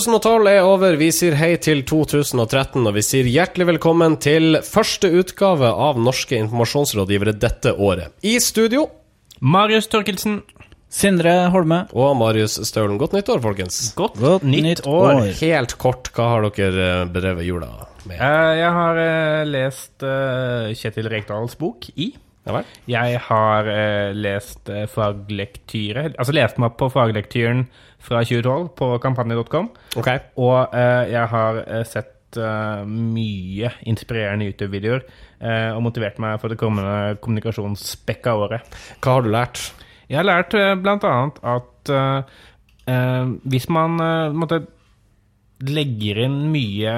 2012 er over. Vi sier hei til 2013, og vi sier hjertelig velkommen til første utgave av Norske informasjonsrådgivere dette året. I studio Marius Torkelsen. Sindre Holme. og Marius Staulen. Godt nyttår, folkens. Godt, Godt nytt, nytt år. år. Helt kort, hva har dere eh, bedrevet jula med? Eh, jeg har eh, lest Kjetil Rekdals bok I. Ja? Jeg har eh, lest eh, faglektyre Altså lest meg opp på faglektyren fra 2012 på kampanje.com. Okay. Og eh, jeg har eh, sett eh, mye inspirerende YouTube-videoer eh, og motivert meg for det kommende kommunikasjonsspekka året. Hva har du lært? Jeg har lært eh, annet at hvis man måtte legger inn mye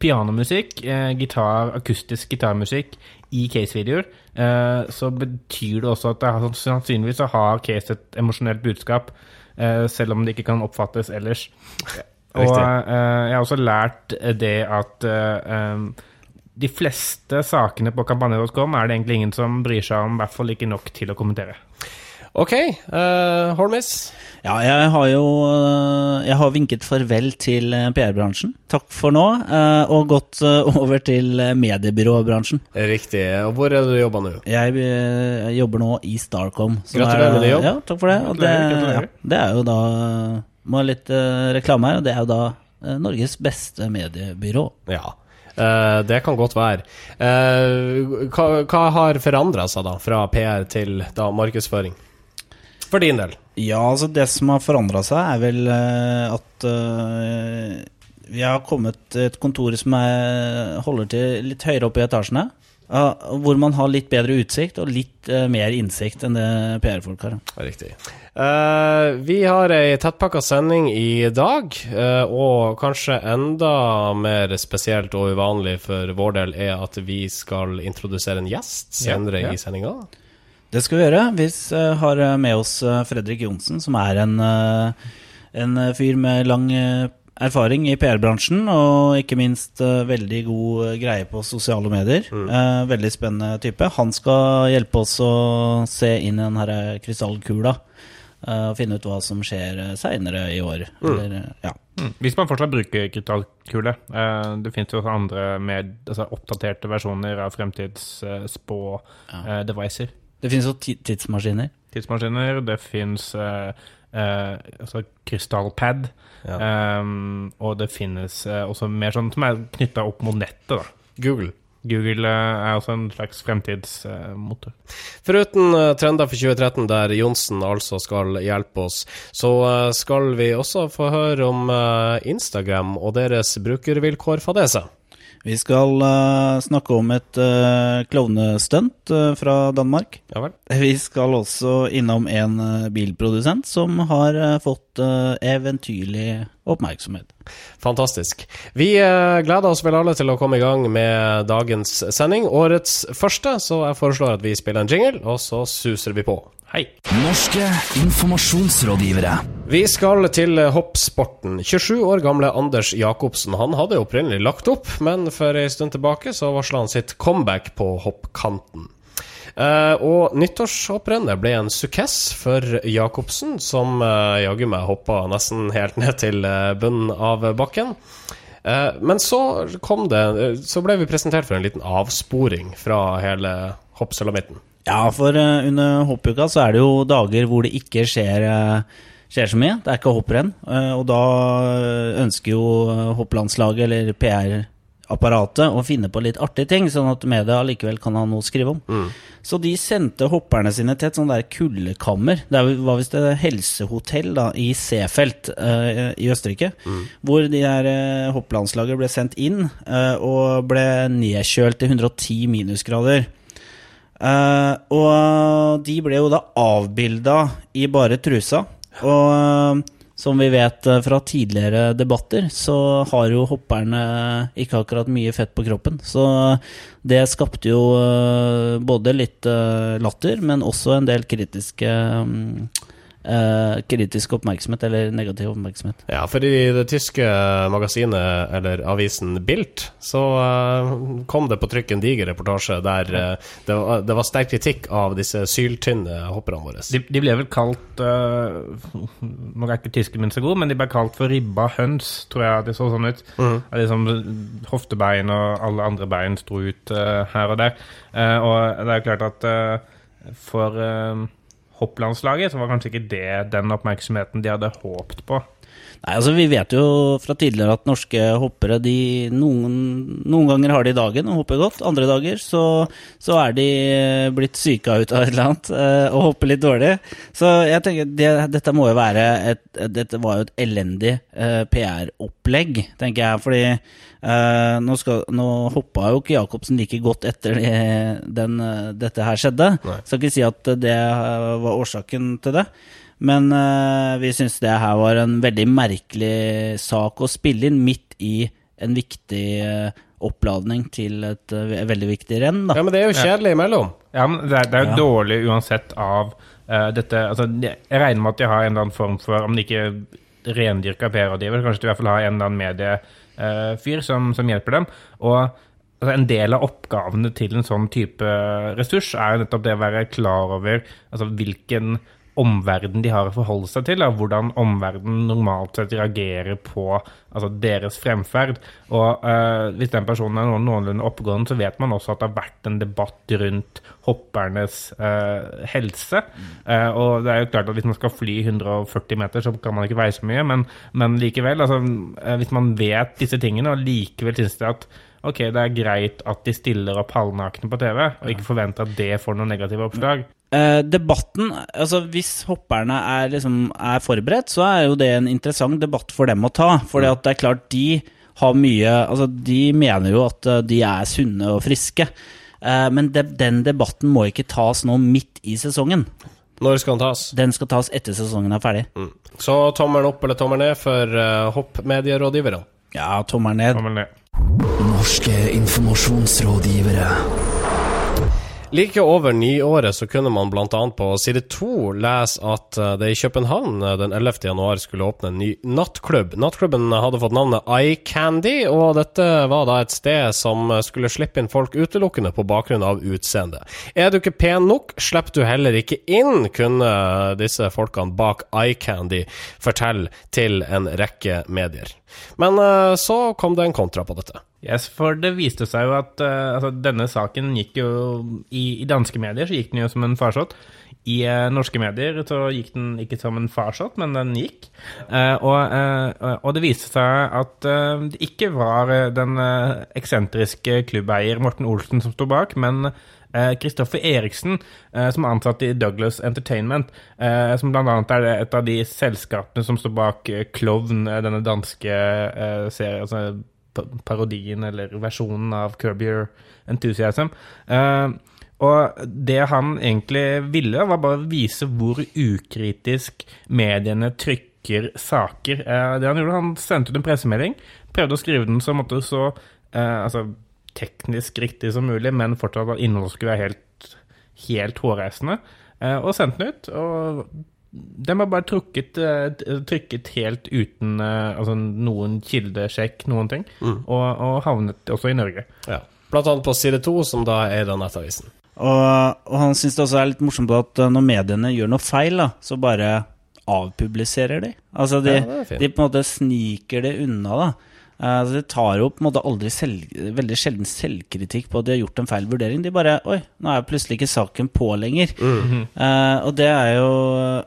pianomusikk, gitar, akustisk gitarmusikk i case-videoer, eh, så betyr det også at det sannsynligvis har case et emosjonelt budskap, eh, selv om det ikke kan oppfattes ellers. Og eh, jeg har også lært det at de fleste sakene på kampanje.com er det egentlig ingen som bryr seg om, i hvert fall ikke nok til å kommentere. Ok, uh, Holmis. Ja, jeg har jo øh, Jeg har vinket farvel til øh, PR-bransjen. Takk for nå, uh, og gått over til mediebyråbransjen. Riktig. Og hvor er det du jobber nå? Jeg øh, jobber nå i Starcom. som Gratulerer er- med ny jobb. Ja, takk for det. Og det, ja, det er jo da Må ha litt uh, reklame her, og det er jo da Norges beste mediebyrå. Ja. Uh, det kan godt være. Uh, hva, hva har forandra seg da, fra PR til da markedsføring? For din del. Ja, altså det som har forandra seg, er vel eh, at eh, vi har kommet til et kontor som er, holder til litt høyere oppe i etasjene. ja, hvor man har litt bedre utsikt og litt uh, mer innsikt enn det PR-folk har. Riktig. Uh, vi har ei tettpakka sending i dag, uh, og kanskje enda mer spesielt og uvanlig for vår del er at vi skal introdusere en gjest senere Ja, ja. i sendinga. Det skal vi gjøre. Vi eh, har med oss eh, Fredrik Johnsen, som er en, eh, en eh, fyr med lang eh, erfaring i PR-bransjen, og ikke minst eh, veldig god eh, greie på sosiale medier. Mm. veldig spennende type. Han skal hjelpe oss å se inn i den her krystallkula. eh, Og finne ut hva som skjer seinere i år. Eller, eh, ja. Mm. Hvis man fortsatt bruker krystallkule. Eh, det finnes jo også andre mer altså oppdaterte versjoner av fremtidsspå-devicer. Det finnes jo tidsmaskiner. Tidsmaskiner. Det fins uh, uh, altså krystallpad. Um, og det finnes uh, også mer sånn som er knytta opp mot nettet. da. Google. Google er også en slags fremtidsmotor. Foruten trender for 2013, der Johnsen altså skal hjelpe oss, så skal vi også få høre om Instagram og deres brukervilkår seg. Vi skal uh, snakke om et uh, klovnestunt uh, fra Danmark. Ja vel? Vi skal også innom en bilprodusent som har fått eventyrlig oppmerksomhet. Fantastisk. Vi gleder oss vel alle til å komme i gang med dagens sending. Årets første, så jeg foreslår at vi spiller en jingle, og så suser vi på. Hei! Norske informasjonsrådgivere. Vi skal til hoppsporten. 27 år gamle Anders Jacobsen han hadde opprinnelig lagt opp, men for en stund tilbake så varsla han sitt comeback på hoppkanten. Uh, og nyttårshopprennet ble en sukkess for Jacobsen, som uh, jaggu meg hoppa nesten helt ned til uh, bunnen av bakken. Men så kom det Så ble vi presentert for en liten avsporing fra hele hoppsulamitten. Ja, for eh, under hoppuka så er det jo dager hvor det ikke skjer, eh, skjer så mye. Det er ikke hopprenn. eh, og da ønsker jo hopplandslaget eller PR-apparatet å finne på litt artige ting, sånn at media allikevel kan ha noe å skrive om. Så de sendte hopperne sine til et sånt der kuldekammer. Det var visst et helsehotell da, i Seefeld i Østerrike. Hvor de der hopplandslaget ble sendt inn og ble nedkjølt til 110 minusgrader. Eh, og de ble jo da avbilda i bare trusa. Og uh, som vi vet eh, fra tidligere debatter, så har jo hopperne ikke akkurat mye fett på kroppen. Så det skapte jo uh, både litt latter, men også en del kritiske mm, eh, kritisk oppmerksomhet, eller negativ oppmerksomhet. Ja, for i det tyske magasinet, eller avisen Bilt, så uh, kom det på trykk en diger reportasje der uh, det, var, det var sterk kritikk av disse syltynne hopperne våre. De, de ble vel kalt uh, Nå er ikke tysken min så god, men de ble kalt for ribba høns, tror jeg det så sånn ut. Mm. Liksom hoftebein og alle andre bein sto ut her og der. Eh, og det er jo klart at for uh, hopplandslaget så var kanskje ikke det den oppmerksomheten de hadde håpet på. Nei, altså Vi vet jo fra tidligere at norske hoppere de noen, noen ganger har de dagen og hopper godt. Andre dager så, så er de blitt syka ut av et eller annet eh, og hopper litt dårlig. Så jeg tenker det, dette må jo være et, Dette var jo et elendig eh, PR-opplegg, tenker jeg. Fordi eh, nå, skal, nå hoppa jo ikke Jacobsen like godt etter den, dette her skjedde. Nei. Skal ikke si at det eh, var årsaken til det. Men uh, vi syns det her var en veldig merkelig sak å spille inn midt i en viktig uh, oppladning til et uh, veldig viktig renn. Da. Ja, men det er jo kjedelig imellom. Ja, men det er, det er jo Ja. dårlig uansett av eh, dette altså, Jeg regner med at de har en eller annen form for Om de ikke rendyrker PR-rådgiver, kanskje de i hvert fall har en eller annen mediefyr som, som hjelper dem. Og altså, en del av oppgavene til en sånn type ressurs er jo nettopp det å være klar over altså, hvilken omverden de har å forholde seg til, og hvordan omverdenen normalt sett reagerer på altså, deres fremferd. Og uh, hvis den personen er noenlunde oppegående, så vet man også at det har vært en debatt rundt hoppernes uh, helse. Uh, og det er jo klart at hvis man skal fly 140 meter, så kan man ikke veie så mye, men, men likevel, altså, hvis man vet disse tingene, og likevel syns det at Ok, det er greit at de stiller opp halvnakne på TV, og ikke forventer at det får noen negative oppslag. Eh, debatten, altså Hvis hopperne er, liksom, er forberedt, så er jo det en interessant debatt for dem å ta. For det er klart de har mye Altså De mener jo at eh, de er sunne og friske. Eh, men de, den debatten må ikke tas nå midt i sesongen. Når skal den tas? Den skal tas etter sesongen er ferdig. Mm. Så tommelen opp eller tommelen ned for uh, hoppmedierådgiverne? Ja, tommelen ned. Tommel ned. Norske informasjonsrådgivere. Like over nyåret så kunne man bl.a. på side to lese at eh, det i København eh, den 11. januar skulle åpne en ny nattklubb. Nattklubben hadde fått navnet iCandy, og dette var da et sted som skulle slippe inn folk utelukkende på bakgrunn av utseende. Er du ikke pen nok, slipper du heller ikke inn, kunne disse folkene bak iCandy fortelle til en rekke medier. Men eh, så kom det en kontra på dette. Yes, for det viste seg jo at uh, altså, denne saken gikk jo i, I danske medier så gikk den jo som en farsott. I uh, norske medier så gikk den ikke som en farsott, men den gikk. Uh, og, og det viste seg at det ikke var den eksentriske klubbeier Morten Olsen som sto bak, men Kristoffer Eriksen, som er ansatt i Douglas Entertainment, som bl.a. er et av de selskapene som står bak Klovn, denne danske serien, altså parodien eller versjonen av Curb Your Enthusiasm. Uh, og det han egentlig ville, var bare å vise hvor ukritisk mediene trykker saker. Uh, det han gjorde, han sendte ut en pressemelding, prøvde å skrive den så, måtte, så eh, altså, teknisk riktig som mulig, men fortsatt at innholdet skulle være helt, helt hårreisende, og sendte den ut. og den har bare trukket, eh, trykket helt uten eh, altså noen kildesjekk, noen ting, og, og havnet også i Norge. Ja. Blant annet på side to, som da er den Nettavisen. Og, og han syns det også er litt morsomt at eh, når mediene gjør noe feil, da, så bare avpubliserer de. Altså de, Ja, de på en måte sniker det unna, da. Eh, Altså de tar jo på en måte aldri selv, veldig sjelden selvkritikk på at de har gjort en feil vurdering. De bare Oi, nå er plutselig ikke saken på lenger. Eh, og det er jo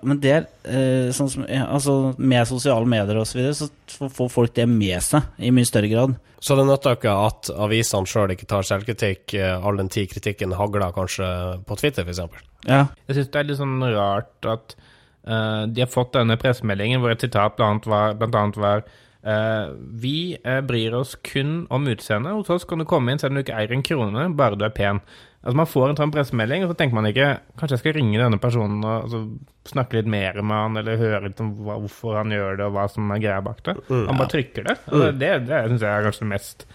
Men det er eh, sånn som ja, Altså med sosiale medier og så videre, så får- folk det med seg i mye større grad. Så det nytter ikke at avisene sjøl ikke tar selvkritikk, all den tid kritikken hagler kanskje på Twitter, f.eks. Ja. Jeg syns det er litt sånn rart at uh, de har fått denne pressemeldingen hvor et sitat blant annet var, blant annet var Vi eh, bryr oss kun om utseendet. Hos oss kan du komme inn selv om du ikke eier en krone, bare du er pen. Altså Man får en sånn pressemelding, og så tenker man ikke Kanskje jeg skal ringe denne personen og altså, snakke litt mer med han, eller høre litt om hva, hvorfor han gjør det, og hva som er greia bak det. Han bare trykker det. Altså, det det syns jeg er kanskje mest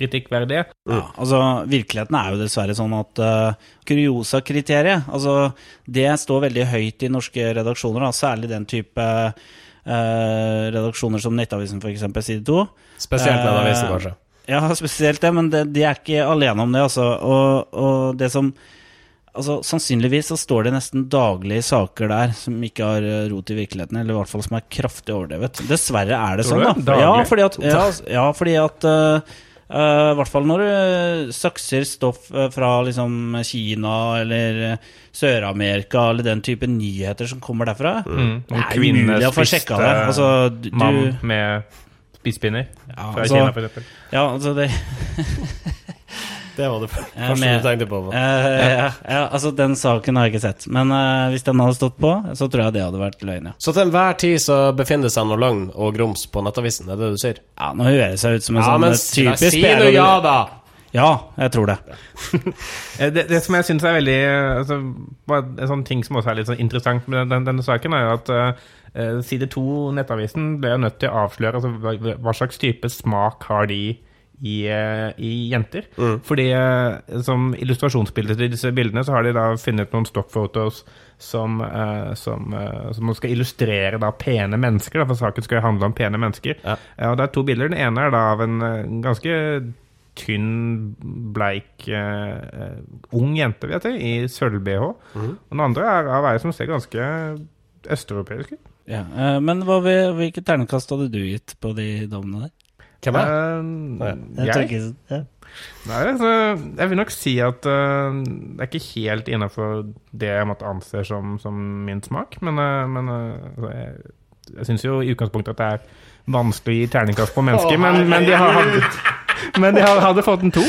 kritikkverdige. Ja, altså Virkeligheten er jo dessverre sånn at uh, Kuriosa-kriteriet altså, Det står veldig høyt i norske redaksjoner, da, særlig den type uh, redaksjoner som Nettavisen, f.eks., side 2. Spesielt Nettavisen, Eh, kanskje. Ja, spesielt det, men det, de er ikke alene om det, altså. Og, og det som Altså, Sannsynligvis så står det nesten daglig saker der som ikke har eh, rot i virkeligheten, eller i hvert fall som er kraftig overdrevet. Dessverre er det sånn, da. Ja, fordi at, ja, fordi at eh, eh, I hvert fall når du sakser stoff eh, fra liksom Kina eller eh, Sør-Amerika eller den type nyheter som kommer derfra. Mm. Det er umulig å få sjekka det. Altså, du, mann med spisepinner Ja, fra altså- Kina, for eksempel. ja, altså det Det var det første du tenkte på. Uh, ja, ja, altså Den saken har jeg ikke sett. Men uh, hvis den hadde stått på, så tror jeg det hadde vært løgn, ja. Så til enhver tid så befinner det seg noe løgn og grums på Nettavisen, er det det du sier? Ja, Nå høres jeg ut som en Ja, sånn men typisk si nå ja, da! Ja, jeg tror det. Eh, Det, det som jeg syns er veldig altså, En sånn ting som også er litt sånn interessant med den, denne saken, er jo at uh, side to Nettavisen ble jo nødt til å avsløre altså, hva, hva slags type smak har de i, eh, i jenter. Fordi eh, som illustrasjonsbilde til disse bildene, så har de da funnet noen stockfotos som, eh, som, som skal illustrere da pene mennesker, da, for saken skal jo handle om pene mennesker. Ja. Og det er to bilder. Den ene er da av en ganske tynn, bleik, eh, ung jente, vet jeg, i sølv-BH. Og den andre er av ei som ser ganske østeuropeisk ut. Ja. uh, Men hva, hvilket ternekast hadde du gitt på de dommene der? Hvem er det? Uh, Jeg jeg? Nei, altså, jeg vil nok si at uh, det er ikke helt innafor det jeg måtte anse som, som min smak, men, uh, men altså, jeg, jeg syns jo i utgangspunktet at det er vanskelig å gi terningkast på mennesker, men, men de har hadde, men de har, hadde fått en to.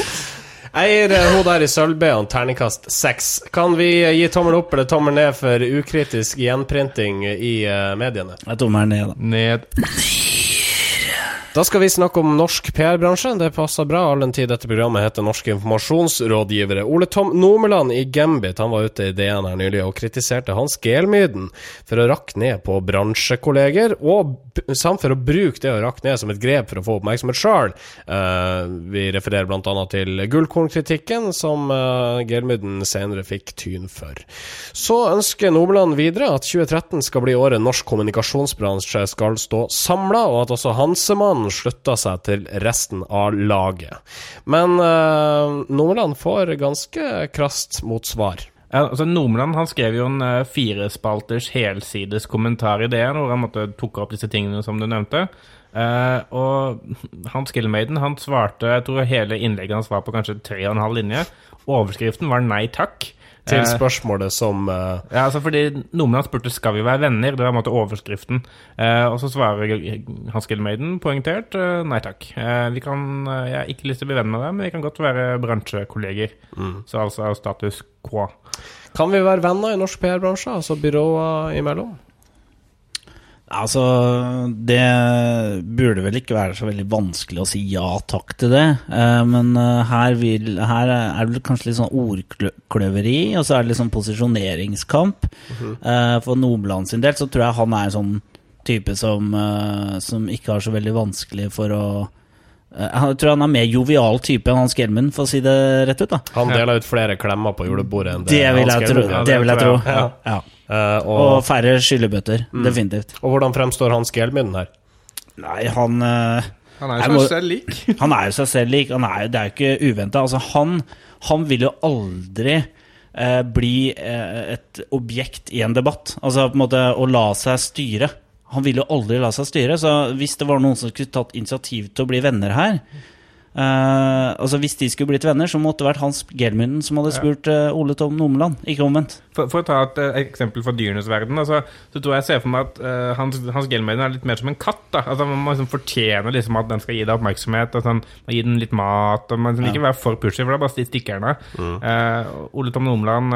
Jeg gir hun der i sølv-BH-en terningkast seks. Kan vi gi tommel opp eller tommel ned for ukritisk gjenprinting i mediene? Jeg tommelen ned, da. Ned. Da skal vi snakke om norsk PR-bransje. Det passer bra, all den tid dette programmet heter Norske informasjonsrådgivere. Ole Tom Nomeland i Gambit han var ute i DN her nylig og kritiserte Hans Gelmyden for å rakke ned på bransjekolleger, og samt for å bruke det å rakke ned som et grep for å få oppmerksomhet sjøl. vi refererer bl.a. til Gullkorn-kritikken, som uh, Gelmyden senere fikk tyn for. Så ønsker Nomeland videre at 2013 skal bli året norsk kommunikasjonsbransje skal stå samla, og at også Hansemann slutta seg til resten av laget. Men uh, Nomeland får ganske krast motsvar. Altså Nomland han skrev jo en uh, firespalters helsides kommentar i DN, hvor han måtte tok opp disse tingene som du nevnte. Uh, og Hans Gilmaiden han svarte Jeg tror hele innlegget hans var på kanskje tre og en halv linje. Overskriften var 'nei takk'. Til Eh, spørsmålet som uh, ja, altså fordi Nomeland spurte skal vi være venner. Det var en måte overskriften. Uh, og så svarer Hans Gilmaiden poengtert uh, nei takk. Vi kan, jeg har ikke lyst til å bli venn med deg, men vi kan godt være bransjekolleger. Så altså status quo. Kan vi være venner i norsk PR-bransje, altså byråer imellom? Altså, det burde vel ikke være så veldig vanskelig å si ja takk til det. Eh, men eh, her, vil, her er det kanskje litt sånn ordkløveri, og så er det litt sånn posisjoneringskamp. Eh, for Nomeland sin del så tror jeg han er en sånn type som, som ikke har så veldig vanskelig for å Jeg tror han er mer jovial type enn Hans Gelmund, for å si det rett ut. da Han deler ut flere klemmer på julebordet enn Det vil Hans jeg tro. Ja, Det det vil jeg tro. Ja. Ja. Eh, Og og, færre skyllebøtter. Definitivt. og hvordan fremstår Hans den her? Nei, han uh, Han er jo må- seg selv lik. Han er jo seg selv lik. Han er, det er jo ikke uventa. Altså, han, han vil jo aldri uh, bli et objekt i en debatt. Altså på en måte å la seg styre. Han vil jo aldri la seg styre. Så hvis det var noen som skulle tatt initiativ til å bli venner her eh, Altså Hvis de skulle blitt venner, så måtte det vært Hans Gelmynden som hadde spurt uh, Ole Tom Nomeland, ikke omvendt. For, for å ta et uh, eksempel fra dyrenes verden, altså, så tror jeg jeg ser for meg at Hans, Hans Gelmeiden er litt mer som en katt. da Altså Man må liksom fortjene liksom at den skal gi deg oppmerksomhet. og sånn, må gi den litt mat. Og Man skal ikke være for pushy, for det er bare de stikkerne. Eh, Ole Tom Nomeland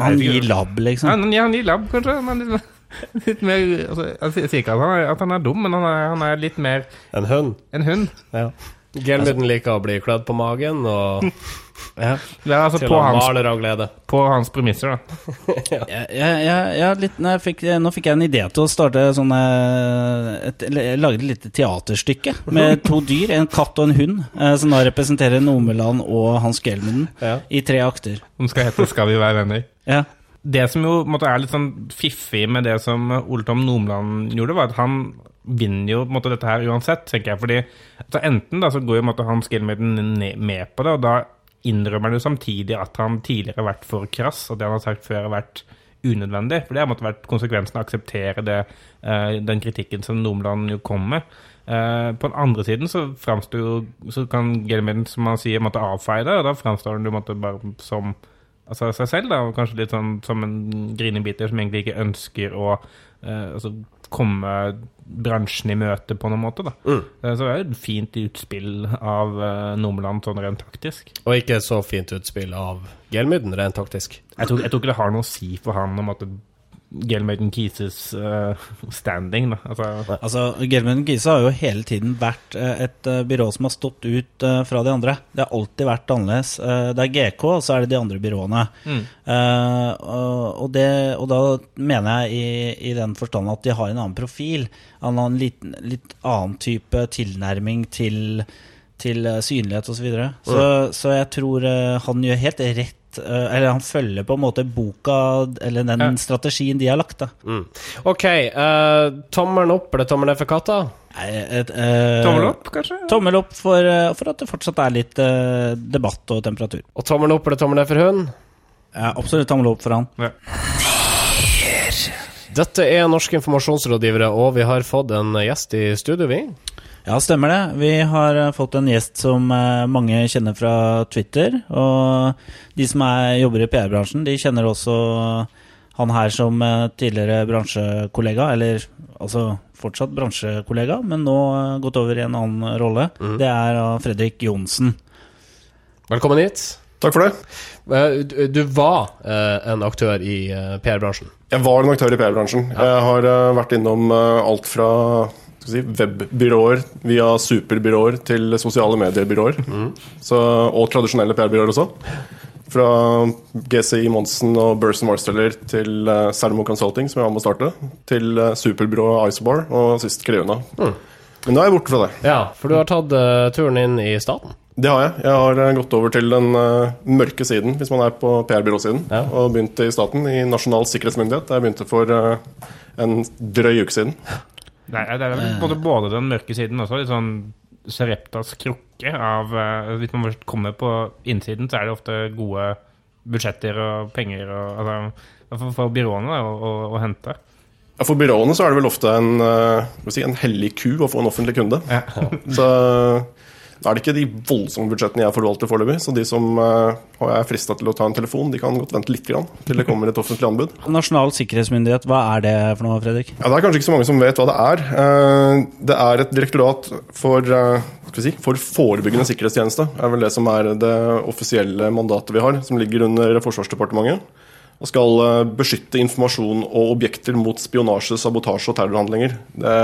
Han gir labb, ja, liksom. han, ja, han gir labb, kanskje. Men litt, litt mer altså, Jeg sier ikke at han, er, at han er dum, men han er, han er litt mer En hund? en hund. Ja. Gelmyden liker å bli klødd på magen og Ja. Det er altså til på å hans, maler av glede. på hans premisser, da. ja. ja, ja jeg, litt, nei, fikk, nå fikk jeg en idé til å starte sånn et, eller Lage et lite teaterstykke med to dyr, en katt og en hund, eh, som da representerer Nomeland og Hans Gelmuden Ja. i tre akter. Som skal hete 'Skal vi være venner'. Ja. Det som jo måtte, er litt sånn fiffig med det som Ole Tom Nomland gjorde, var at han vinner jo på en måte, dette her uansett, tenker jeg. Fordi altså, enten da så går jo en måte, han Gelmeden med på det, og da innrømmer han jo samtidig at han tidligere har vært for krass, og det han har sagt før har vært unødvendig. For det har måttet vært konsekvensen av å akseptere det, eh, den kritikken som Nomland jo kom med. Eh, på den andre siden så framstår jo Så kan Gelmeden, som han sier, måtte avfeie det, og da framstår han jo måtte bare som altså seg selv, da, kanskje litt sånn som en grinebiter som egentlig ikke ønsker å eh, altså, komme bransjen i møte på noen måte. da. Mm. Eh, Så det er et fint utspill av uh, Nomeland sånn rent taktisk. Og ikke så fint utspill av Gelmyden, rent taktisk. Jeg tror, jeg tror ikke det har noe å si for han om at Gelmaden Keeses uh, standing. da. Altså, Altså, Gelmund Gise har jo hele tiden vært eh, et eh, byrå som har stått ut uh, fra de andre. Det har alltid vært annerledes. Uh, Det er GK, og så er det de andre byråene. Mm. Eh, og, det, og da mener jeg i, i den forstand at de har en annen profil. En liten, litt annen type tilnærming til, til eh, synlighet osv. Så, videre. så Så jeg tror eh, han gjør helt rett eh, Eller han følger på en måte boka, eller den Ja. strategien de har lagt. da Mm. OK. Uh, tommelen opp eller tommelen ned for katta? Nei, et, eh, Tommel opp, kanskje? Tommel opp for, uh, for at det fortsatt er litt eh, debatt og temperatur. Og tommelen opp eller tommelen ned for hund? Ja, absolutt tommel opp for han. Ja. Dette er Norske informasjonsrådgivere, og vi har fått en gjest i studio, vi. Ja, stemmer det. Vi har eh, fått en gjest som eh, mange kjenner fra Twitter. Og de som er, jobber i PR-bransjen, de kjenner også han her som eh, tidligere bransjekollega. Eller altså fortsatt bransjekollega, men nå gått over i en annen rolle. Det er Fredrik Johnsen. Velkommen hit. Takk for det. Du, var en aktør i PR-bransjen. Jeg var en aktør i PR-bransjen. Jeg har vært innom alt fra si, webbyråer via superbyråer til sosiale mediebyråer. Så, og tradisjonelle PR-byråer også. Fra GCI Monsen og Burson Marsteller til uh, Sermo Consulting, som jeg var med å starte, til uh, superbyrået Icebar og sist Creuna. Men nå er jeg borte fra det. Ja, for du har tatt uh, turen inn i staten. Det har jeg. Jeg har eh, gått over til den eh, mørke siden, hvis man er på PR-byråsiden, Ja. og begynt i staten, i Nasjonal sikkerhetsmyndighet. Der jeg begynte for eh, en drøy uke siden. Nei, det er vel både, både den mørke siden også, litt sånn Sareptas krukke av eh, Hvis man først kommer på innsiden, så er det ofte gode budsjetter og penger og altså, for, for byråene da, å, å, å hente. Ja, For byråene så er det vel ofte en, eh, si, en hellig ku å få en offentlig kunde. Så da er det ikke de voldsomme budsjettene jeg forvalter foreløpig. Så de som eh, er frista til å ta en telefon, de kan godt vente litt grann, til det kommer et offentlig anbud. Nasjonal sikkerhetsmyndighet, hva er det for noe, Fredrik? Ja, Det er kanskje ikke så mange som vet hva det er. Eh, Det er et direktorat for, eh, si, for forebyggende sikkerhetstjeneste. er vel det som er det offisielle mandatet vi har, som ligger under Forsvarsdepartementet. Og skal eh, beskytte informasjon og objekter mot spionasje, sabotasje og terrorhandlinger. Det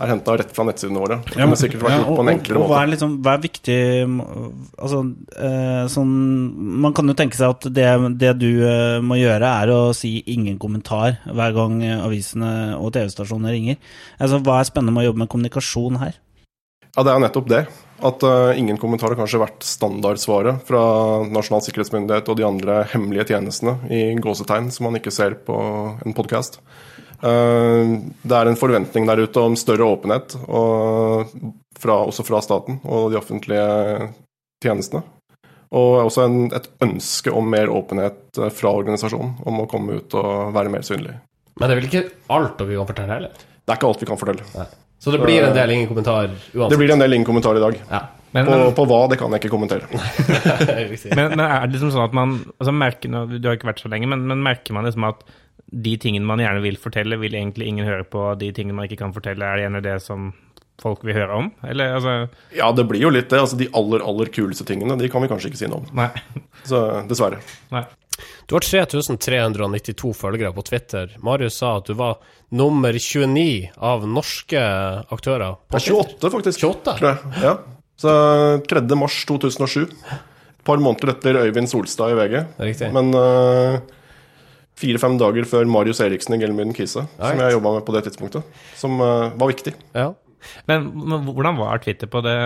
er henta rett fra nettsidene våre. Det kunne sikkert vært gjort på en enklere og hva måte. er, liksom, hva er viktig altså, eh, sånn, Man kan jo tenke seg at det, det du eh, må gjøre, er å si ingen kommentar hver gang avisene og TV-stasjonene ringer. Altså, hva er spennende med å jobbe med kommunikasjon her? Ja, det er nettopp det. At uh, ingen kommentar har kanskje vært standardsvaret fra Nasjonal sikkerhetsmyndighet og de andre hemmelige tjenestene i gåsetegn som man ikke ser på en podkast. det er en forventning der ute om større åpenhet, og fra, også fra staten og de offentlige tjenestene. Og også en, et ønske om mer åpenhet eh, fra organisasjonen, om å komme ut og være mer synlig. Men det er vel ikke alt vi kan fortelle heller? Det er ikke alt vi kan fortelle. Så det blir en del ingen kommentar uansett? Det blir en del ingen kommentar i dag. Ja. Men, På, men, på hva, det kan jeg ikke kommentere. Men, men er det liksom sånn at man altså merker, Du har ikke vært så lenge, men, men merker man liksom at de tingene man gjerne vil fortelle, vil egentlig ingen høre på? De tingene man ikke kan fortelle, er det gjerne det som folk vil høre om? Eller altså Ja, det blir jo litt det. Altså, de aller, aller kuleste tingene, de kan vi kanskje ikke si noe om. Nei. Så dessverre. nei. Du har 3392 følgere på Twitter. Marius sa at du var nummer 29 av norske aktører. på Det er 28, faktisk. 28? Tror jeg. Ja. Så 3. mars 2007. Et par måneder etter Øyvind Solstad i VG. Riktig. Men uh, fire-fem dager før Marius Eriksen i Gelmyden Kise, som jeg jobba med på det tidspunktet, som uh, var viktig. Ja. Men, men hvordan var Twitter på det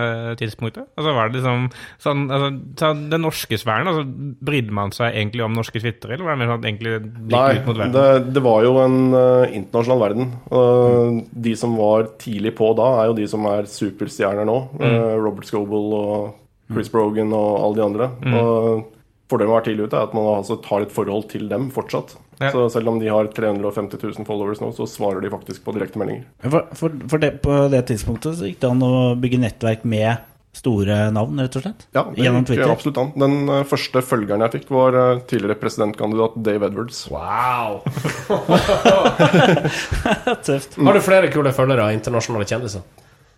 tidspunktet? Altså var det liksom sånn, altså, så Den norske sfæren, altså, brydde man seg egentlig om norske twittere, eller var det mer sånn at egentlig Nei, ut mot verden? det, det var jo en uh, internasjonal verden. Og de som var tidlig på da, er jo de som er superstjerner nå. Eh, Robert Scoble og Chris Brogan og alle de andre. Og Fordelen med å være tidlig ute er at man altså tar et forhold til dem fortsatt. Ja. Så selv om de har 350 000 followers nå, så svarer de faktisk på direktemeldinger. For, for, for det, på det tidspunktet så gikk det an å bygge nettverk med store navn, rett og slett? Ja, det gikk Twitter? absolutt an. Den eh, første følgeren jeg fikk, var eh, tidligere presidentkandidat Dave Edwards. Wow! Tøft. Har du flere kule følgere av internasjonale kjendiser?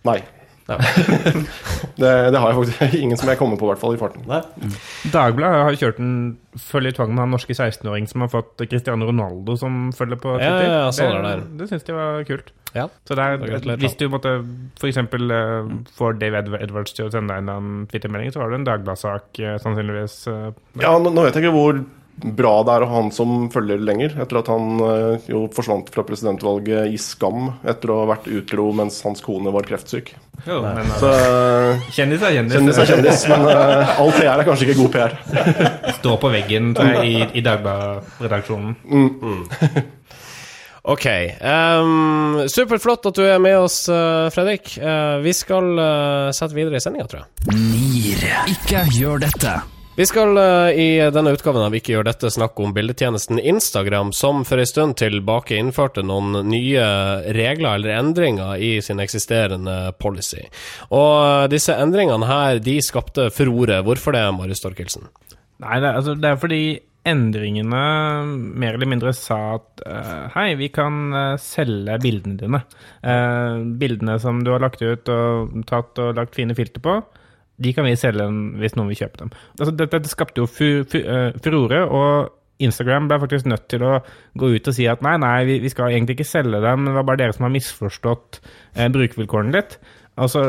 Nei. Ja. det, det har jeg faktisk ingen som jeg kommer på, i hvert fall i farten. Nei? Dagbladet har kjørt en føljetvang med han norske 16-åring som har fått Cristiano Ronaldo som følger på Twitter. ja, ja, sånn det det. det syns de var kult. Ja. Så det er, hvis du måtte for eksempel eh, får Dave Edwards til å sende deg en Twitter-melding, så har du en Dagbladet-sak eh, sannsynligvis. eh, Ja, nå, nå vet jeg ikke hvor bra det er å ha han som følger lenger, etter at han eh, jo forsvant fra presidentvalget i skam etter å ha vært utro mens hans kone var kreftsyk. jo, men, eh, Så kjendis er kjendis. kjendis er kjendis, men uh, all PR er kanskje ikke god PR. Stå på veggen jeg, i, i Dagbladet-redaksjonen. Ok. Um, Superflott at du er med oss, uh, Fredrik. Uh, vi skal sette videre i sendinga, tror jeg. NIR. Ikke gjør dette. Vi skal eh, i denne utgaven av Ikke gjør dette snakke om bildetjenesten Instagram, som for en stund tilbake innførte noen nye regler eller endringer i sin eksisterende policy. Og disse endringene her, de skapte furore. Hvorfor det, Marius Torkelsen? Nei, det, altså, det er fordi endringene mer eller mindre sa at uh, hei, vi kan eh, selge bildene dine. Bildene som du har lagt ut og tatt og lagt fine filter på, de kan vi selge hvis noen vil kjøpe dem. Altså, dette, dette skapte jo eh, furore, og Instagram ble faktisk nødt til å gå ut og si at nei, nei, vi, vi skal egentlig ikke selge dem, det var bare dere som har misforstått eh, brukervilkårene litt. Og så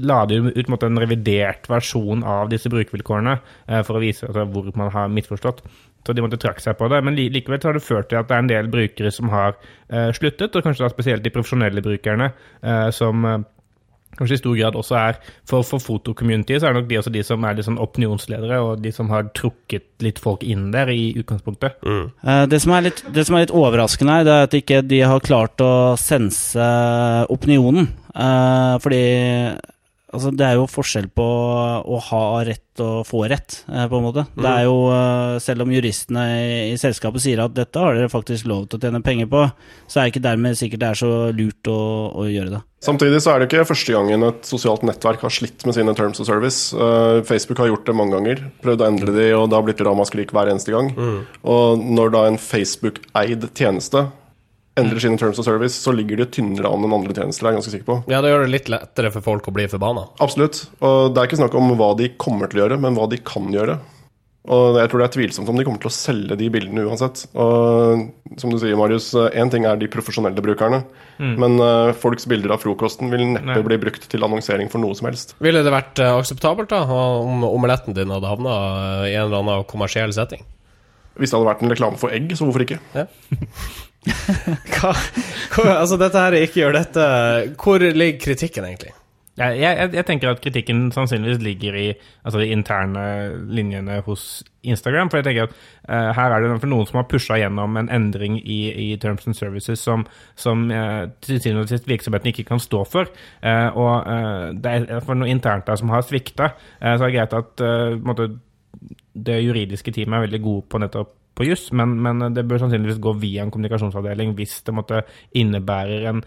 la de ut måtte, en revidert versjon av disse brukervilkårene eh, for å vise altså, hvor man har misforstått. Så de måtte trakke seg på det. Men likevel har det ført til at det er en del brukere som har eh, sluttet, og kanskje da spesielt de profesjonelle brukerne eh, som eh, kanskje i stor grad også er For, for fotocommunity så er det nok de også de som er litt sånn opinionsledere, og de som har trukket litt folk inn der i utgangspunktet. Mm. Det som, er litt, det som er litt overraskende her, det er at ikke de har klart å sense opinionen. Eh, fordi altså, det er jo forskjell på å ha rett og få rett, eh, på en måte. Det er jo, eh, selv om juristene i, selskapet sier at dette har dere faktisk lov til å tjene penger på, så er det ikke dermed sikkert det er så lurt å, å gjøre det. Samtidig så er det ikke første gangen et sosialt nettverk har slitt med sine terms of service. Eh, Facebook har gjort det mange ganger, prøvd å endre de, og det har blitt ramaskrik hver eneste gang. Og når da en Facebook-eid tjeneste endrer sine terms of service, så ligger de tynnere an enn andre tjenester, er jeg ganske sikker på. Ja, det gjør det litt lettere for folk å bli forbanna. Absolutt. Og det er ikke snakk om hva de kommer til å gjøre, men hva de kan gjøre. Og jeg tror det er tvilsomt om de kommer til å selge de bildene uansett. Og som du sier, Marius, én ting er de profesjonelle brukerne, men uh, folks bilder av frokosten vil neppe Nei. bli brukt til annonsering for noe som helst. Ville det vært eh, akseptabelt da, om omeletten din hadde havna i en eller annen kommersiell setting? Hvis det hadde vært en reklame for egg, så hvorfor ikke? Hva, hvor, altså, dette her er ikke gjør dette Hvor ligger kritikken, egentlig? Jeg, jeg, jeg tenker at kritikken sannsynligvis ligger i altså, de interne linjene hos Instagram. For jeg tenker at uh, her er det noen som har pusha gjennom en endring i, i Terms and Services som, som uh, til syvende og sist virksomheten ikke kan stå for. Uh, og det er for noe internt der som har svikta. så er det greit at på det juridiske teamet er veldig gode på nettopp på juss, men, men det bør sannsynligvis gå via en kommunikasjonsavdeling hvis det måtte innebærer en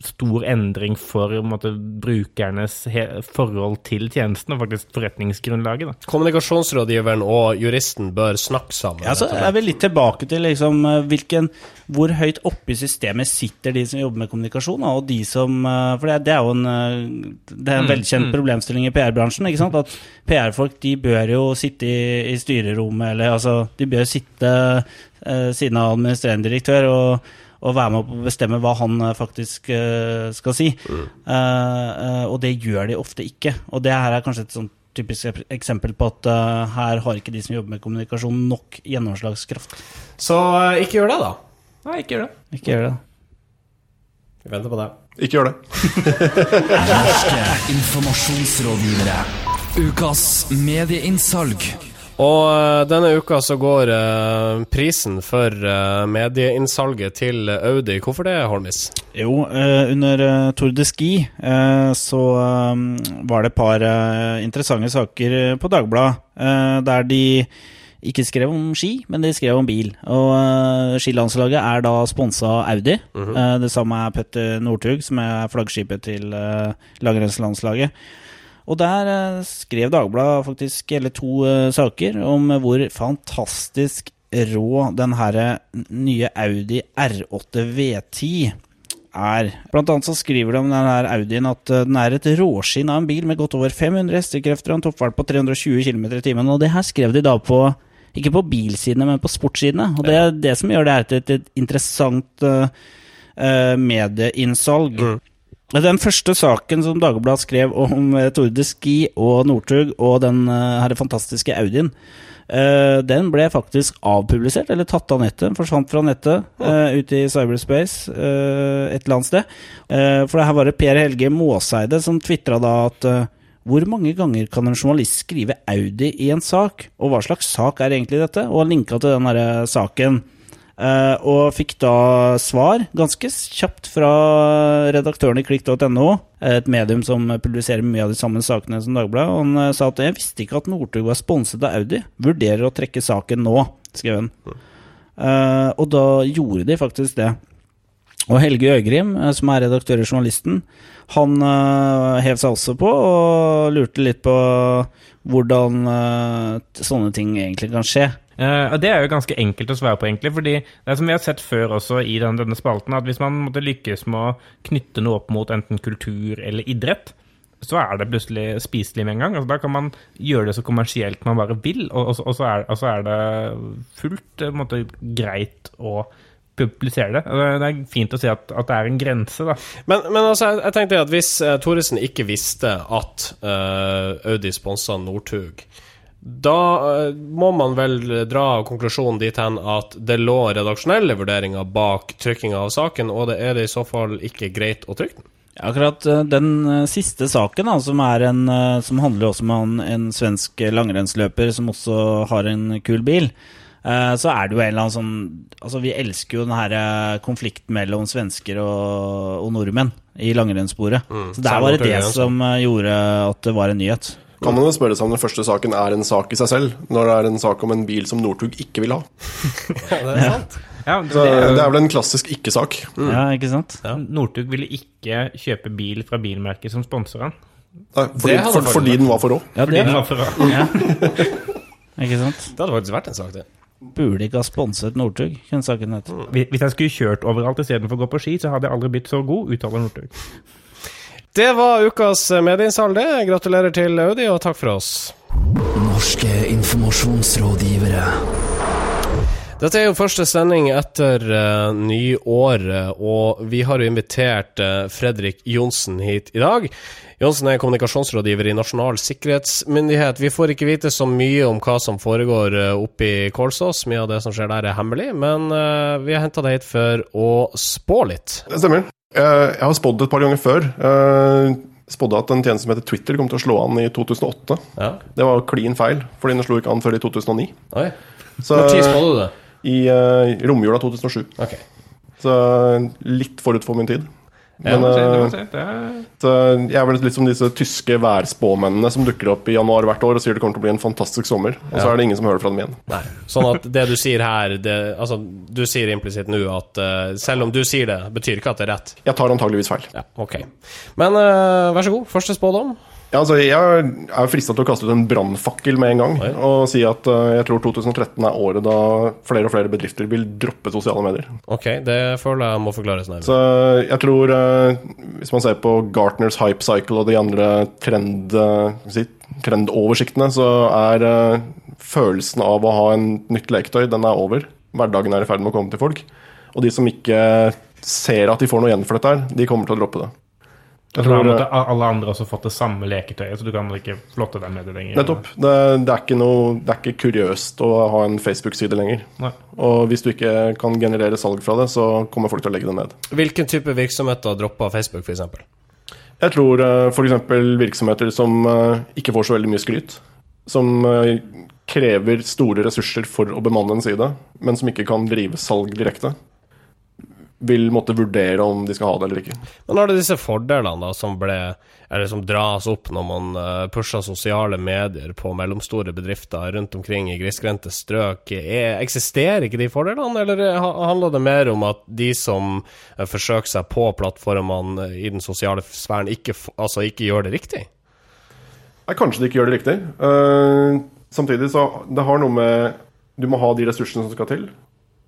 stor endring for måte, brukernes he forhold til tjenesten, og faktisk forretningsgrunnlaget. Da. Kommunikasjonsrådgiveren og juristen bør snakke sammen. Ja, altså, jeg vil litt tilbake til liksom, eh, hvilken, hvor høyt oppe i systemet sitter de som jobber med kommunikasjon, og de som eh, For det, er- det er jo en, eh, det er en velkjent problemstilling i PR-bransjen. At PR-folk de bør jo sitte i, i styrerommet, eller altså De bør sitte eh, siden av administrerende direktør, og, og være med å bestemme hva han eh, faktisk eh, skal si. Eh, eh, og det gjør de ofte ikke. Og det her er kanskje et sånt typisk eksempel på at uh, her har ikke de som jobber med kommunikasjon, nok gjennomslagskraft. Så uh, ikke gjør det, da. Nei, ikke gjør det. Ikke gjør det. Vi venter på det. Ikke gjør det. Norske informasjonsrådgivere. Ukas medieinnsalg. Og eh, denne uka så går eh, prisen for eh, medieinnsalget til Audi. Hvorfor det, Holmis? Jo, eh, under eh, Tour de Ski eh, så var det et par interessante saker på Dagbladet, der de ikke skrev om ski, men de skrev om bil. Og skilandslaget er da sponsa av Audi. Eh, det samme er Petter Northug, som er flaggskipet til langrennslandslaget. Og der eh, skrev Dagbladet faktisk hele to eh, saker om hvor fantastisk rå den her nye Audi R8 V10 er. Blant annet så skriver de om den her Audien at eh, den er et råskinn av en bil med godt over 500 hestekrefter og en toppfart på 320 km i timen. Og det her skrev de da på ikke på bilsidene, men på sportssidene. Og det er det som gjør det her til et, et interessant uh, medieinnsalg. medieinnsalg. Den første saken som Dagbladet skrev om eh, de Ski og Northug og den eh, her fantastiske Audien, eh, den ble faktisk avpublisert, eller tatt av nettet. Forsvant fra nettet, eh, ut i cyberspace et eller annet sted. For det her var det Per Helge Måseide som tvitra da at hvor mange ganger kan en journalist skrive Audi i en sak, og hva slags sak er egentlig dette? Og linka til den derre saken. Eh, og fikk da svar ganske kjapt fra redaktøren i klikk.no, et medium som publiserer mye av de samme sakene som Dagbladet. Og han eh, sa at jeg visste ikke at Northug var sponset av Audi. Vurderer å trekke saken nå, skrev han. Eh, og da gjorde de faktisk det. Og Helge Øgrim, som er redaktør i Journalisten, han hev seg også på og lurte litt på hvordan sånne ting egentlig kan skje. Eh, og Det er jo ganske enkelt å svare på, egentlig. fordi det er som vi har sett før også i den, denne spalten, at hvis man måtte lykkes med å knytte noe opp mot enten kultur eller idrett, så er det plutselig spiselig med en gang. Altså, da kan man gjøre det så kommersielt man bare vil, og, og, og, så, er, og så er det fullt eh, måte, greit å publisere det. Altså, Det er fint å si at, at det er en grense, da. Men, men altså, jeg, jeg tenkte at hvis uh, Thoresen ikke visste at uh, Audi sponsa Northug, da eh, må man vel dra konklusjonen dit hen at det lå redaksjonelle vurderinger bak trykkinga av saken, og det er det i så fall ikke greit å trykke den? Akkurat eh, den eh, siste saken, da, som, en, som handler også om en, en svensk langrennsløper som også har en kul bil, så er det jo en eller annen sånn Altså, vi elsker jo den her konflikten mellom svensker og, og nordmenn i langrennssporet. Så det Særlig bare det altså. som gjorde at det var en nyhet. Kan man jo spørre seg om den første saken er en sak i seg selv, når det er en sak om en bil som Northug ikke vil ha. Ja, det er sant. Ja, det er det er vel en klassisk ikke-sak. Ja, ikke sant? Northug ville ikke kjøpe bil fra bilmerket som sponser han. Nei, Fordi, Det for, fordi den var for rå. Ja, Fordi det den var for rå. ja. Ikke sant? Det hadde faktisk vært en sak, det. Burde ikke ha sponset Northug, kunne saken hvis jeg skulle kjørt overalt istedenfor å gå på ski, så hadde jeg aldri blitt så god, uttaler Northug. Det var ukas medieinnsalg, det. Gratulerer til Audi, og takk for oss. Norske informasjonsrådgivere. Dette er jo første sending etter uh, nyåret, og vi har jo invitert uh, Fredrik Johnsen hit i dag. Johnsen er kommunikasjonsrådgiver i Nasjonal sikkerhetsmyndighet. Vi får ikke vite så mye om hva som foregår uh, oppe i Kolsås. Mye av det som skjer der er hemmelig, men uh, vi har henta deg hit for å spå litt. Det stemmer. Eh, Jeg har spådd et par ganger før. Eh, Spådde at en tjeneste som heter Twitter kom til å slå an i 2008. Ja. Det var klin feil, fordi den slo ikke an før i 2009. Oi. Så Når spådde du det? i uh, romjula 2007. Okay. Så litt forut for min tid. Ja, Men Det eh, det er- jeg er vel litt som disse tyske værspåmennene som dukker opp i januar hvert år og sier det kommer til å bli en fantastisk sommer, og så Ja. er det ingen som hører fra dem igjen. Nei. Sånn at det du sier her det, Altså, du sier implisitt nå at uh, selv om du sier det, betyr ikke at det er rett. Jeg tar antageligvis feil. Ja, ok. Men uh, vær så god, første spådom. Ja, altså, jeg er frista til å kaste ut en brannfakkel med en gang Oi. og si at uh, jeg tror 2013 er året da flere og flere bedrifter vil droppe sosiale medier. Ok, det føler jeg må forklares nærmere. Så jeg tror, uh, hvis man ser på Gartners Hype Cycle og de andre trend, uh, si, trendoversiktene, så er eh, følelsen av å ha en nytt leketøy, den er over. hverdagen er i ferd med å komme til folk. Og de som ikke ser at de får noe igjen for dette her, de kommer til å droppe det. Jeg tror, måtte alle andre også fått det samme leketøyet, så du kan ikke flotte deg med det lenger. Nettopp. Det, det, er ikke noe, det er ikke kuriøst å ha en Facebook-side lenger. Nei. Og hvis du ikke kan generere salg fra det, så kommer folk til å legge det ned. Hvilken type virksomheter dropper Facebook, f.eks.? Jeg tror f.eks. virksomheter som eh, ikke får så veldig mye skryt, som eh, krever store ressurser for å bemanne en side, men som ikke kan drive salg direkte, vil måtte vurdere om de skal ha det eller ikke. Men har det disse fordelene da som ble Eller som dras opp når man uh, pusher sosiale medier på mellomstore bedrifter rundt omkring i grisgrendte strøk, er, eksisterer ikke de fordelene, eller eh, handler det mer om at de som forsøker seg på plattformene i den sosiale sfæren, ikke, altså ikke gjør det riktig? Nei, kanskje de ikke gjør det riktig. Uh, samtidig så det har noe med Du må ha de ressursene som skal til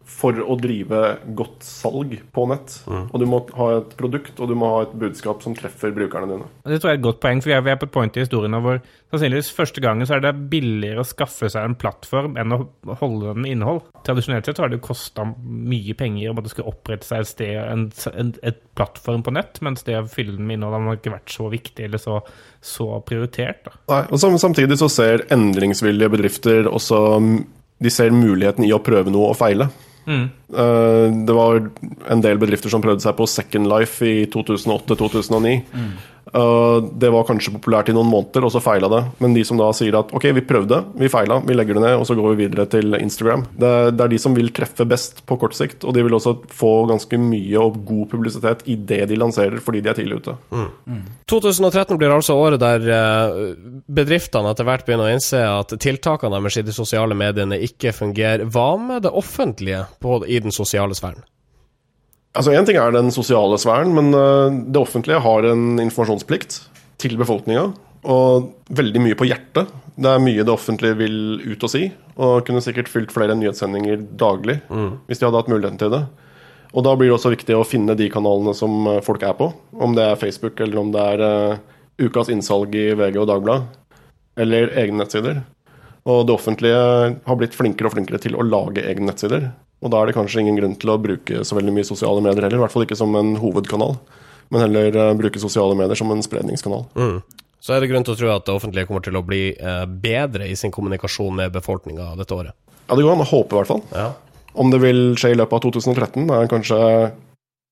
for å drive godt salg på nett. Og du må ha et produkt, og du må ha et budskap som treffer brukerne dine. Det tror jeg er et godt poeng, for vi er, vi er på et point i historien hvor sannsynligvis første gangen så er det billigere å skaffe seg en plattform enn å holde den med innhold. Tradisjonelt sett så har det jo kosta mye penger om at det skal opprette seg et sted, en, en et plattform på nett, mens det å fylle den med innhold har ikke vært så viktig eller så, så prioritert. da. Nei, og Samtidig så ser endringsvillige bedrifter også De ser muligheten i å prøve noe og feile. Eh, det var en del bedrifter som prøvde seg på Second Life i 2008-2009. Eh, det var kanskje populært i noen måneder, og så feila det. Men de som da sier at ok, vi prøvde, vi feila, vi legger det ned, og så går vi videre til Instagram. Det, det er de som vil treffe best på kort sikt, og de vil også få ganske mye og god publisitet i det de lanserer, fordi de er tidlig ute. 2013 blir altså året der eh, bedriftene etter hvert begynner å innse at tiltakene deres i de sosiale mediene ikke fungerer. Hva med det offentlige på, i den sosiale sfæren? Altså Én ting er den sosiale sfæren, men øh, det offentlige har en informasjonsplikt til befolkninga. Og veldig mye på hjertet. Det er mye det offentlige vil ut og si. Og kunne sikkert fylt flere nyhetssendinger daglig hvis de hadde hatt muligheten til det. Og da blir det også viktig å finne de kanalene som øh, folk er på. Om det er Facebook, eller om det er uh, ukas innsalg i VG og Dagbladet. Eller egne nettsider. Og det offentlige har blitt flinkere og flinkere til å lage egne nettsider. Og da er det kanskje ingen grunn til å bruke så veldig mye sosiale medier heller. I hvert fall ikke som en hovedkanal, men heller eh, bruke sosiale medier som en spredningskanal. Så er det grunn til å tro at det offentlige kommer til å bli eh, bedre i sin kommunikasjon med befolkninga dette året. Ja, det går an å håpe, i hvert fall. Ja. Om det vil skje i løpet av 2013, er kanskje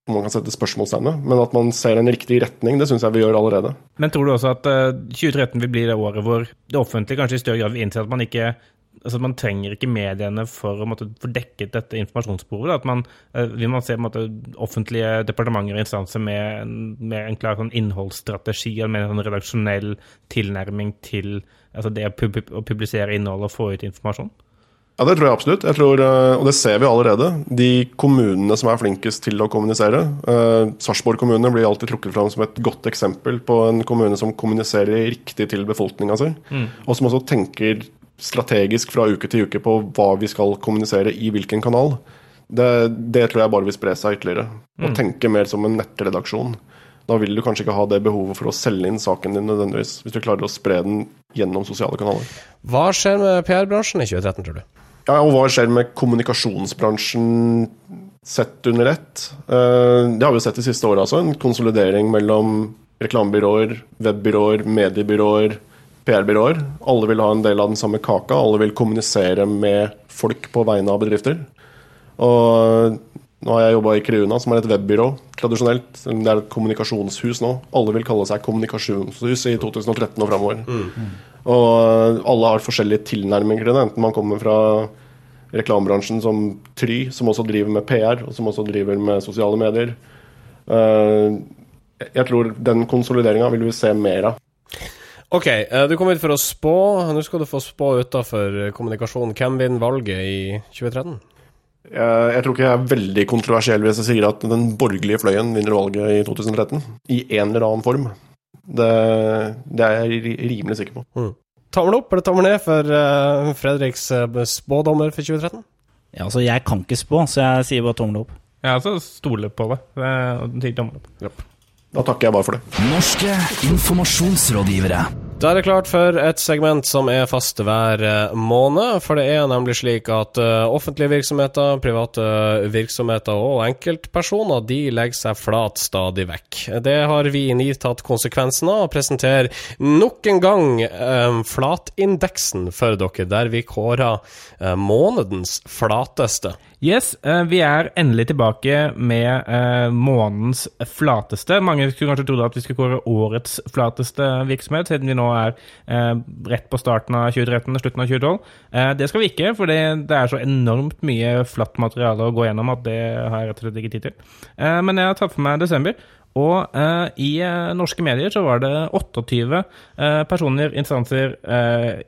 om man kan sette spørsmålstegnet, men at man ser en riktig retning, det syns jeg vi gjør allerede. Men tror du også at eh, 2013 vil bli det året hvor det offentlige kanskje i større grad vil innse at man ikke Altså Man trenger ikke mediene for å måtte få dekket dette informasjonsbehovet. da. At man, eh, vil man se måte, offentlige departementer og instanser med, en- med en klar sånn innholdsstrategi og med en sånn redaksjonell tilnærming til altså det å, pub å publisere innhold og få ut informasjon? Ja, det tror jeg absolutt. Jeg tror, eh, og det ser vi allerede. De kommunene som er flinkest til å kommunisere eh, Sarpsborg kommune blir alltid trukket fram som et godt eksempel på en kommune som kommuniserer riktig til befolkninga si, og som også tenker strategisk fra uke til uke på hva vi skal kommunisere i hvilken kanal. Det, det tror jeg bare vil spre seg ytterligere. Og tenke mer som en nettredaksjon. Da vil du kanskje ikke ha det behovet for å selge inn saken din nødvendigvis, hvis du klarer å spre den gjennom sosiale kanaler. Hva skjer med PR-bransjen i 2013, tror du? Ja, og hva skjer med kommunikasjonsbransjen sett under ett? Eh, Det har vi jo sett de siste åra altså. En konsolidering mellom reklamebyråer, webbyråer, mediebyråer, PR-byråer. Alle vil ha en del av den samme kaka. Alle vil kommunisere med folk på vegne av bedrifter. Og nå har jeg jobba i Creuna, som er et webbyrå tradisjonelt. Det er et kommunikasjonshus nå. Alle vil kalle seg kommunikasjonshus i 2013 og framover. Og alle har forskjellige tilnærminger til det. Enten man kommer fra reklamebransjen som Try, som også driver med PR, og som også driver med sosiale medier. Eh, Jeg tror den konsolideringa vil vi se mer av. Ok, eh, du kom hit for å spå. Nå skal du få spå utafor kommunikasjon. Hvem vinner valget i 2013? Jeg, jeg tror ikke jeg er veldig kontroversiell hvis jeg sier at den borgerlige fløyen vinner valget i 2013. I en eller annen form. Det, det er jeg rimelig sikker på. Tommel opp eller tommel ned for eh, Fredriks eh, spådommer for 2013? Ja, altså, jeg kan ikke spå, så jeg sier bare tommel opp. Jeg altså stoler på det. det er- og sier tommel opp. Da takker jeg bare for det. Norske informasjonsrådgivere. Da er det klart for et segment som er fast hver eh, måned. For det er nemlig slik at eh, offentlige virksomheter, private virksomheter og enkeltpersoner de legger seg flat stadig vekk. Det har vi i NIR tatt konsekvensen av og presenterer nok en gang eh, flatindeksen for dere, der vi kårer eh, månedens flateste. Yes, eh, vi er endelig tilbake med eh, månedens flateste. Mange skulle kanskje trodd at vi skulle kåre årets flateste virksomhet, siden vi nå er eh, rett på starten av 2013 og slutten av 2012. Eh, det skal vi ikke, for det, er så enormt mye flatt materiale å gå gjennom at det har jeg rett og slett ikke tid til. Men jeg har tatt for meg desember. Og i norske medier så var det 28 eh, personer, instanser,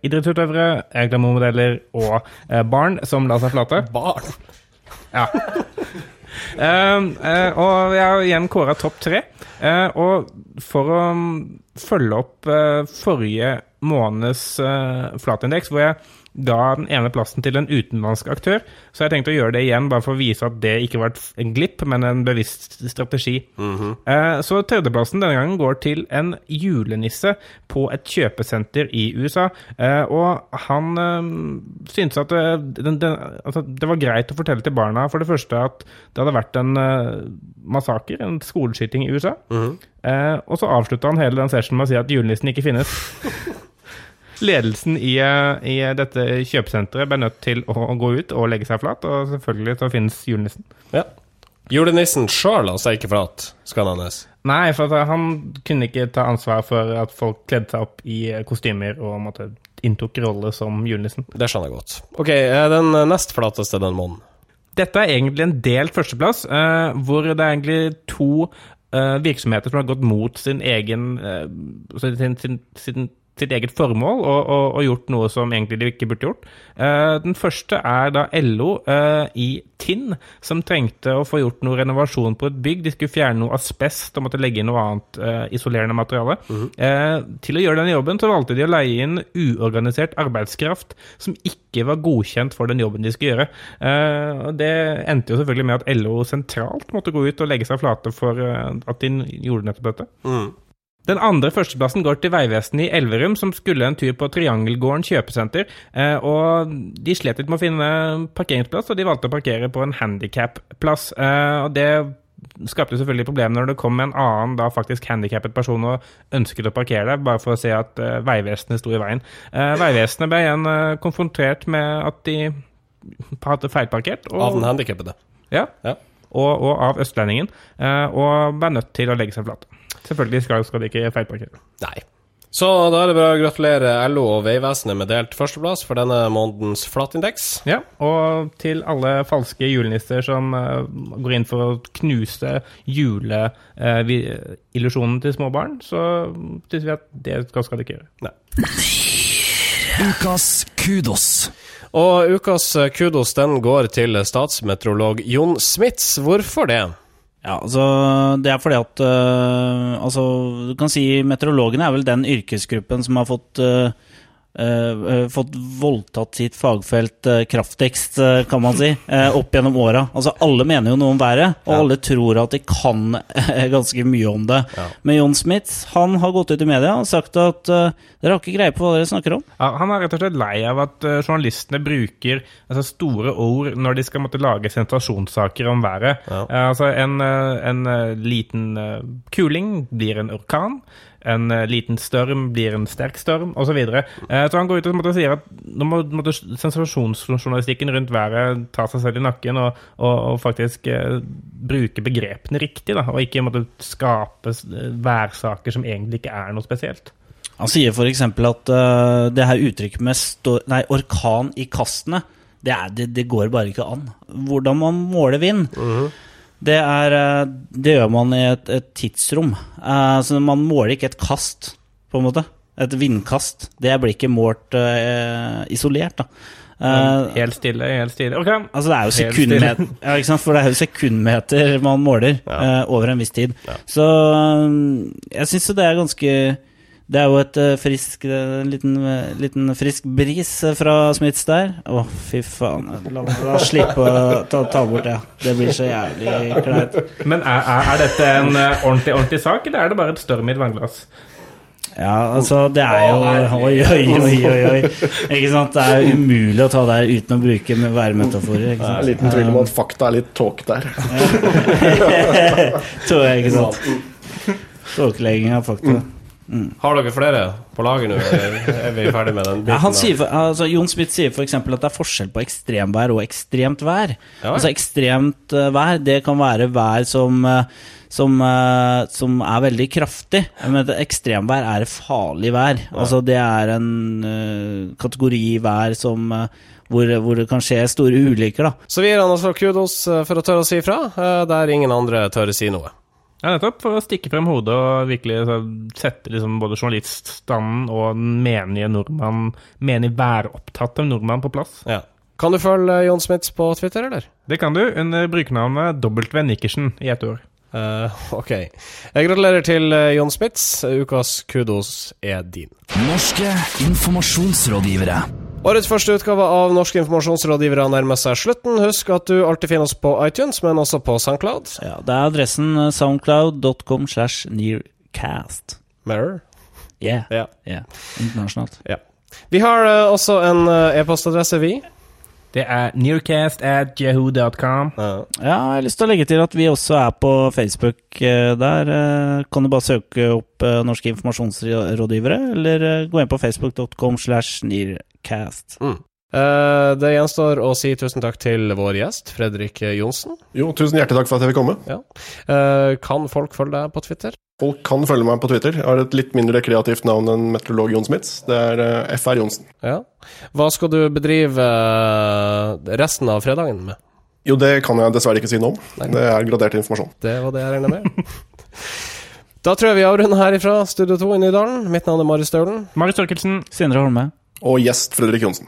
idrettsutøvere, glamourmodeller og barn som la seg flate. Barn! Ja. Uh, uh, og jeg har igjen kåra topp tre. Uh, og for å mm, følge opp eh, forrige måneds flatindeks, hvor jeg ga den ene plassen til en utenlandsk aktør, så jeg tenkte å gjøre det igjen, bare for å vise at det ikke var en glipp, men en bevisst strategi. Eh, så tredjeplassen denne gangen går til en julenisse på et kjøpesenter i USA. Eh, og han eh, syntes at det, den, den, altså, det var greit å fortelle til barna for det første at det hadde vært en uh, massaker, en skoleskyting i USA. eh, og så avslutta han hele den sessionen med å si at julenissen ikke finnes. Ledelsen i, eh, i dette kjøpesenteret ble nødt til å gå ut og legge seg flat, og selvfølgelig så finnes julenissen. Ja. Julenissen sjøl la seg ikke flat, skal han nevnes. Nei, for han kunne ikke ta ansvar for at folk kledde seg opp i kostymer og måtte, inntok rolle som julenissen. Det skjønner jeg godt. Ok, eh, den nest flateste den måneden. Dette er egentlig en delt førsteplass, uh, hvor det er egentlig to uh, virksomheter som har gått mot sin egen uh, altså sin, sin, sin, sitt eget formål og, og, og gjort noe som egentlig de ikke burde gjort. Eh, den første er da LO eh, i Tinn, som trengte å få gjort noe renovasjon på et bygg. De skulle fjerne noe asbest og måtte legge inn noe annet eh, isolerende materiale. eh, til å gjøre den jobben så valgte de å leie inn uorganisert arbeidskraft som ikke var godkjent for den jobben de skulle gjøre. Det endte jo selvfølgelig med at LO sentralt måtte gå ut og legge seg flate for at de gjorde nettopp dette. Den andre førsteplassen går til Vegvesenet i Elverum, som skulle en tur på Triangelgården kjøpesenter. Eh, og de slet litt med å finne parkeringsplass, og de valgte å parkere på en handikapplass. Eh, og det skapte selvfølgelig problemer når det kom en annen da faktisk handikappet person og ønsket å parkere der, bare for å se at eh, Vegvesenet sto i veien. Eh, Vegvesenet ble igjen konfrontert med at de hadde feilparkert. og- Av den handikappede. ja, Ja. og, og av østlendingen, og ble nødt til å legge seg flate. Selvfølgelig skal, skal de ikke feilparkere. Nei. Så da er det bare å gratulere LO og Vegvesenet med delt førsteplass for denne månedens flatindeks. Ja, og til alle falske julenisser som uh, går inn for å knuse juleillusjonen til små barn, så syns vi at det skal, skal de ikke gjøre. Nei. Ukas kudos. Og ukas kudos den går til statsmeteorolog Jon Smits. Hvorfor det? Ja, altså Det er fordi at uh, Altså, du kan si meteorologene er vel den yrkesgruppen som har fått øh, øh, fått voldtatt sitt fagfelt uh, kraftigst, øh, kan man si, opp gjennom åra. Altså, alle mener jo noe om været, og Ja. alle tror at de kan ganske mye om det. Ja. Men John Smith han har gått ut i media og sagt at dere har ikke greie på hva dere snakker om. Ja, han er rett og slett lei av at eh, journalistene bruker altså, store ord når de skal måtte lage sensasjonssaker om været. Eh, altså En, eh, en eh, liten eh, kuling blir en orkan. En eh, liten storm blir en sterk storm, osv. Så. Eh, så han går ut og måtte, sier at nå må måtte sensasjonsjournalistikken rundt været ta seg selv i nakken og, og, og faktisk eh, bruke begrepene riktig, da, og ikke måtte skape eh, værsaker som egentlig ikke er noe spesielt. Han sier f.eks. at uh, det her uttrykket med nei, orkan i kastene, det, er, det, det går bare ikke an. Hvordan man måler vind, det, er, øh, det gjør man i et, et tidsrom. Uh, så man måler ikke et kast, på en måte. Et vindkast. Det blir ikke målt uh, isolert, da. Uh, Helt stille, helt stille. Ok, Altså det er jo sekundmeter, ja, for det er jo sekundmeter man måler Ja. eh, over en viss tid. Ja. Så jeg syns jo det er ganske Det er jo et eh, frisk eh, en liten, eh, liten frisk bris fra Smiths der. Å, fy faen. La meg slippe å ta, ta bort det. Det blir så jævlig kleint. Men er, er, er dette en ordentlig, ordentlig sak, eller er det bare et større et vannglass? Ja, altså, det er jo Oi, oi, oi, oi. oi. Ikke sant? Det er umulig å ta det her uten å bruke med værmetaforer. Ikke Det er sant? en liten tvil om at fakta er litt tåk der. Tror jeg, ikke sant? Tåkelegging av fakta. Har dere flere på lager nå? Er vi ferdig med den biten? Sier, altså, Jon Smith sier f.eks. at det er forskjell på ekstremvær og ekstremt vær. Ja. Altså Ekstremt eh, vær det kan være vær som, eh, som, eh, som er veldig kraftig. Men ekstremvær er farlig vær. Altså Det er en uh, kategori vær som uh, hvor, hvor det kan skje store ulykker. da Så vi gir han altså kudos for å tørre å si fra, eh, der ingen andre tør å si noe. Ja, nettopp. For å stikke frem hodet og virkelig så, sette liksom, både journaliststanden og den menige nordmann, menige væropptatte nordmann på plass. Ja. Kan du følge Jon Smits på Twitter, eller? Det kan du under brukernavnet W. Nikkersen i ett år. Uh, ok. Jeg gratulerer til John Jon Smits. Ukas kudos er din. Norske informasjonsrådgivere. Årets første utgave av Norske informasjonsrådgivere nærmer seg slutten. Husk at du alltid finner oss på iTunes, men også på SoundCloud. Ja, Det er adressen eh, soundcloud.com slash nearcast. Mirror. Yeah. Ja. yeah. Internasjonalt. ja. Vi har uh, også en uh, e-postadresse, vi. Det er nearcast at yahoo.com. Ja. Ja, jeg har lyst til å legge til at vi også er på Facebook. Der kan du bare søke opp Norske informasjonsrådgivere, eller gå inn på facebook.com slash nearcast. Eh, det gjenstår å si tusen takk til vår gjest, Fredrik Johnsen. Jo, tusen hjertelig takk for at jeg fikk komme. Ja. Uh, kan folk følge deg på Twitter? Folk kan følge meg på Twitter. Jeg har et litt mindre kreativt navn enn meteorolog Jon Smits. Det er uh, FR Johnsen. Ja. Hva skal du bedrive eh, resten av fredagen med? Jo, det kan jeg dessverre ikke si noe om. Det er gradert informasjon. Det var det jeg regna med. da tror jeg vi avrunder herifra, Studio 2 i Nydalen. Mitt navn er Marius Staulen. Marius Torkelsen. Sindre Holme. Og gjest Fredrik Johnsen.